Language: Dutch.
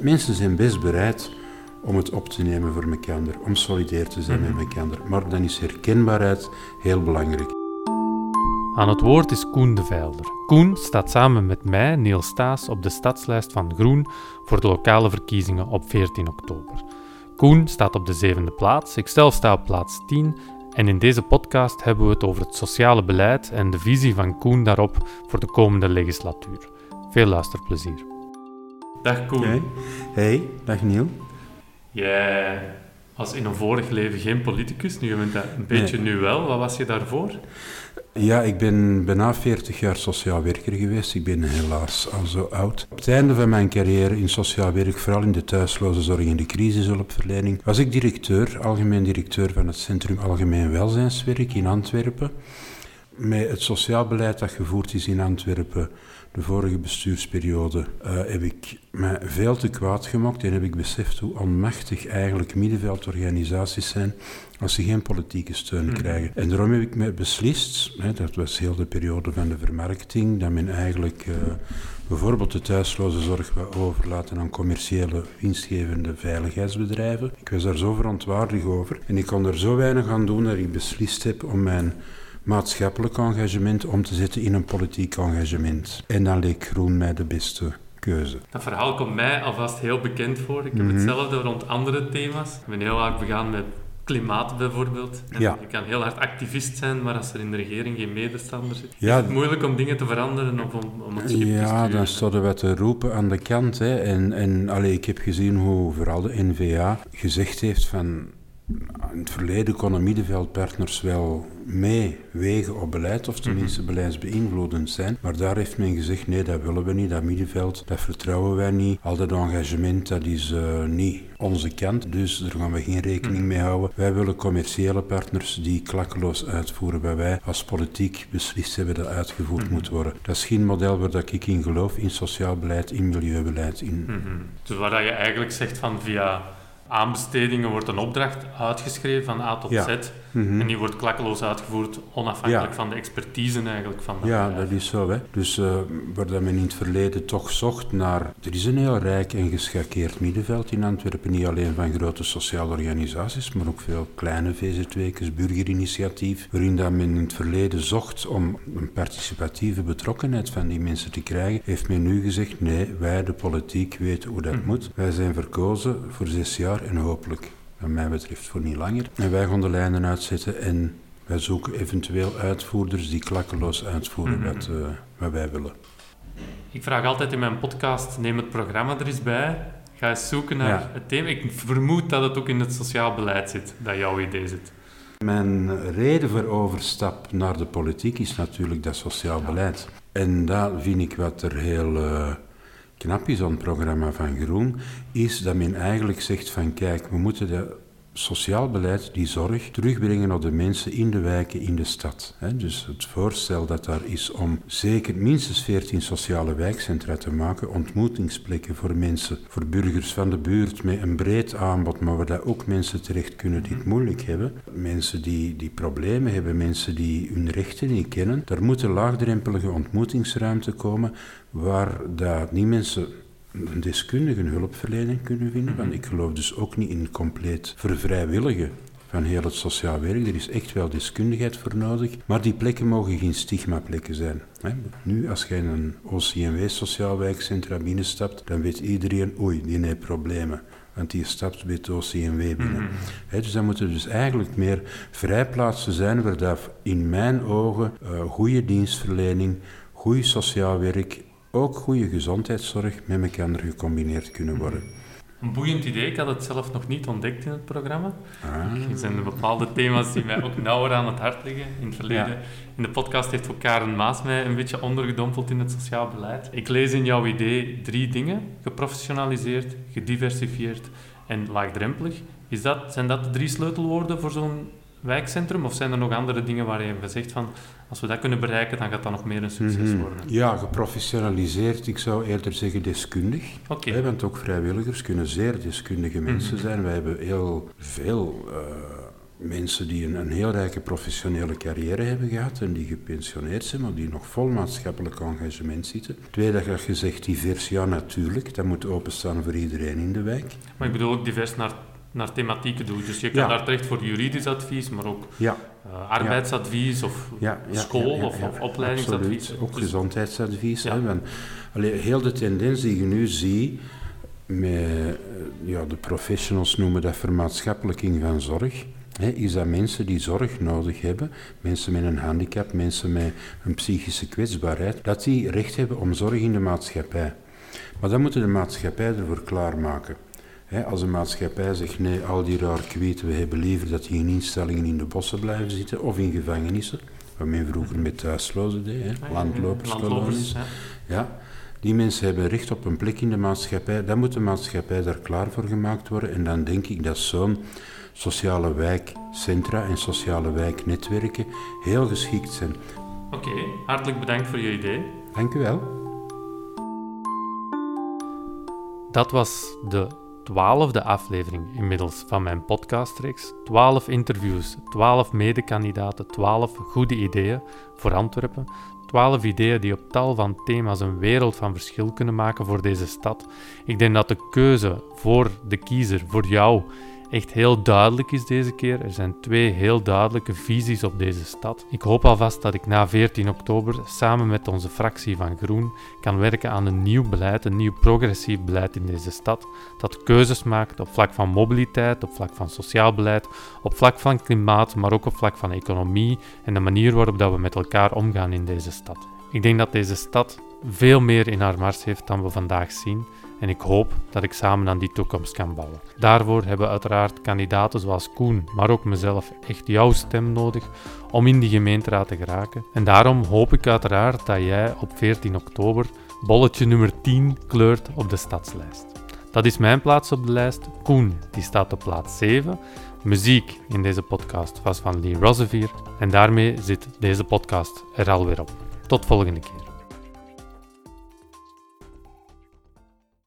Mensen zijn best bereid om het op te nemen voor elkaar, om solidair te zijn met elkaar. Maar dan is herkenbaarheid heel belangrijk. Aan het woord is Koen de Veilder. Koen staat samen met mij, Niels Staes, op de stadslijst van Groen voor de lokale verkiezingen op 14 oktober. Koen staat op de zevende plaats, ikzelf sta op plaats 10 en in deze podcast hebben we het over het sociale beleid en de visie van Koen daarop voor de komende legislatuur. Veel luisterplezier. Dag Koen. Hey, hey dag Niel. Jij was in een vorig leven geen politicus, nu bent dat een beetje nu wel. Wat was je daarvoor? Ja, ik ben bijna 40 jaar sociaal werker geweest. Ik ben helaas al zo oud. Op het einde van mijn carrière in sociaal werk, vooral in de thuisloze zorg en de crisishulpverlening, was ik directeur, algemeen directeur van het Centrum Algemeen Welzijnswerk in Antwerpen. Met het sociaal beleid dat gevoerd is in Antwerpen de vorige bestuursperiode uh, heb ik me veel te kwaad gemaakt en heb ik beseft hoe onmachtig eigenlijk middenveldorganisaties zijn als ze geen politieke steun mhm. krijgen. En daarom heb ik me beslist, hè, dat was heel de periode van de vermarkting, dat men eigenlijk uh, bijvoorbeeld de thuisloze zorg wil overlaten aan commerciële, winstgevende veiligheidsbedrijven. Ik was daar zo verontwaardigd over en ik kon er zo weinig aan doen dat ik beslist heb om mijn maatschappelijk engagement om te zetten in een politiek engagement. En dan leek groen mij de beste keuze. Dat verhaal komt mij alvast heel bekend voor. Ik heb mhm. hetzelfde rond andere thema's. Ik ben heel vaak begaan met klimaat bijvoorbeeld. ja. Je kan heel hard activist zijn, maar als er in de regering geen medestander zit, ja. is het moeilijk om dingen te veranderen of om, om het schip Ja, dan stonden we te roepen aan de kant. Hè. En, en allee, ik heb gezien hoe vooral de NVA gezegd heeft van in het verleden konden middenveldpartners wel meewegen op beleid, of tenminste mhm. beleidsbeïnvloedend zijn. Maar daar heeft men gezegd, nee, dat willen we niet, dat middenveld, dat vertrouwen wij niet. Al dat engagement, dat is uh, niet onze kant, dus daar gaan we geen rekening mhm. mee houden. Wij willen commerciële partners die klakkeloos uitvoeren, waar wij als politiek beslist hebben dat uitgevoerd mhm. moet worden. Dat is geen model waar dat ik in geloof, in sociaal beleid, in milieubeleid. In... Dus waar je eigenlijk zegt van via aanbestedingen wordt een opdracht uitgeschreven van A tot Z. Mhm. En die wordt klakkeloos uitgevoerd, onafhankelijk van de expertise eigenlijk van de Ja, dat is zo. Hè. Dus uh, waar men in het verleden toch zocht naar... Er is een heel rijk en geschakeerd middenveld in Antwerpen. Niet alleen van grote sociale organisaties, maar ook veel kleine VZW'kes, burgerinitiatief. Waarin dat men in het verleden zocht om een participatieve betrokkenheid van die mensen te krijgen. Heeft men nu gezegd, nee, wij de politiek weten hoe dat mhm. moet. Wij zijn verkozen voor zes jaar en hopelijk wat mij betreft voor niet langer. En wij gaan de lijnen uitzetten en wij zoeken eventueel uitvoerders die klakkeloos uitvoeren mhm. wat, uh, wat wij willen. Ik vraag altijd in mijn podcast, neem het programma er eens bij. Ga eens zoeken naar het thema. Ik vermoed dat het ook in het sociaal beleid zit, dat jouw idee zit. Mijn reden voor overstap naar de politiek is natuurlijk dat sociaal beleid. En daar vind ik wat er heel... Uh, knap is aan programma van Groen, is dat men eigenlijk zegt van kijk, we moeten de sociaal beleid, die zorg, terugbrengen naar de mensen in de wijken, in de stad. Dus het voorstel dat daar is om zeker minstens 14 sociale wijkcentra te maken, ontmoetingsplekken voor mensen, voor burgers van de buurt met een breed aanbod, maar waar dat ook mensen terecht kunnen die het moeilijk hebben. Mensen die, die problemen hebben, mensen die hun rechten niet kennen. Daar moet een laagdrempelige ontmoetingsruimte komen waar dat niet mensen een deskundige hulpverlening kunnen vinden. Want ik geloof dus ook niet in compleet vervrijwilligen van heel het sociaal werk. Er is echt wel deskundigheid voor nodig. Maar die plekken mogen geen stigma-plekken zijn. Nu, als je in een OCMW sociaal wijkcentra binnenstapt, dan weet iedereen, oei, die heeft problemen. Want die stapt bij het OCMW binnen. Mm. dus dan moeten dus eigenlijk meer vrijplaatsen zijn waar dat in mijn ogen uh, goede dienstverlening, goed sociaal werk ook goede gezondheidszorg met elkaar gecombineerd kunnen worden. Een boeiend idee, ik had het zelf nog niet ontdekt in het programma. Ah. Er zijn bepaalde thema's die mij ook nauwer aan het hart liggen. In het verleden, in de podcast heeft ook Karen Maas mij een beetje ondergedompeld in het sociaal beleid. Ik lees in jouw idee drie dingen. Geprofessionaliseerd, gediversifieerd en laagdrempelig. Is dat, zijn dat de drie sleutelwoorden voor zo'n wijkcentrum? Of zijn er nog andere dingen waar je gezegd van, als we dat kunnen bereiken, dan gaat dat nog meer een succes mhm. worden? Ja, geprofessionaliseerd. Ik zou eerder zeggen deskundig. Okay. Wij, want ook vrijwilligers kunnen zeer deskundige mensen mhm. zijn. Wij hebben heel veel... Uh, mensen die een, een, heel rijke professionele carrière hebben gehad en die gepensioneerd zijn, maar die nog vol maatschappelijk engagement zitten. Twee, dat je gezegd divers, ja natuurlijk, dat moet openstaan voor iedereen in de wijk. Maar ik bedoel ook divers naar, naar thematieken doen. Dus je kan daar terecht voor juridisch advies, maar ook ja. Uh, arbeidsadvies of school of, of, opleidingsadvies. Ook dus, gezondheidsadvies. Hè, want, allee, heel de tendens die je nu ziet met eh, ja, de professionals noemen dat vermaatschappelijking van zorg is dat mensen die zorg nodig hebben, mensen met een handicap, mensen met een psychische kwetsbaarheid, dat die recht hebben om zorg in de maatschappij. Maar dan moeten de maatschappij ervoor klaarmaken. Als een maatschappij zegt nee, al die raar kwieten, we hebben liever dat die in instellingen in de bossen blijven zitten of in gevangenissen, wat men vroeger met thuislozen deed, he, landloperskolonies. Ja. ja, die mensen hebben recht op een plek in de maatschappij. Dan moet de maatschappij daar klaar voor gemaakt worden en dan denk ik dat zo'n sociale wijkcentra en sociale wijknetwerken heel geschikt zijn. Oké, hartelijk bedankt voor je idee. Dank u wel. Dat was de twaalfde aflevering inmiddels van mijn podcastreeks. Twaalf interviews, twaalf medekandidaten, twaalf goede ideeën voor Antwerpen. Twaalf ideeën die op tal van thema's een wereld van verschil kunnen maken voor deze stad. Ik denk dat de keuze voor de kiezer, voor jou, echt heel duidelijk is deze keer. Er zijn twee heel duidelijke visies op deze stad. Ik hoop alvast dat ik na 14 oktober samen met onze fractie van Groen kan werken aan een nieuw beleid, een nieuw progressief beleid in deze stad, dat keuzes maakt op vlak van mobiliteit, op vlak van sociaal beleid, op vlak van klimaat, maar ook op vlak van economie en de manier waarop dat we met elkaar omgaan in deze stad. Ik denk dat deze stad veel meer in haar mars heeft dan we vandaag zien en ik hoop dat ik samen aan die toekomst kan bouwen. Daarvoor hebben uiteraard kandidaten zoals Koen, maar ook mezelf echt jouw stem nodig om in die gemeenteraad te geraken. En daarom hoop ik uiteraard dat jij op 14 oktober bolletje nummer 10 kleurt op de stadslijst. Dat is mijn plaats op de lijst. Koen, die staat op plaats 7. Muziek in deze podcast was van Lee Rosevier. En daarmee zit deze podcast er alweer op. Tot volgende keer.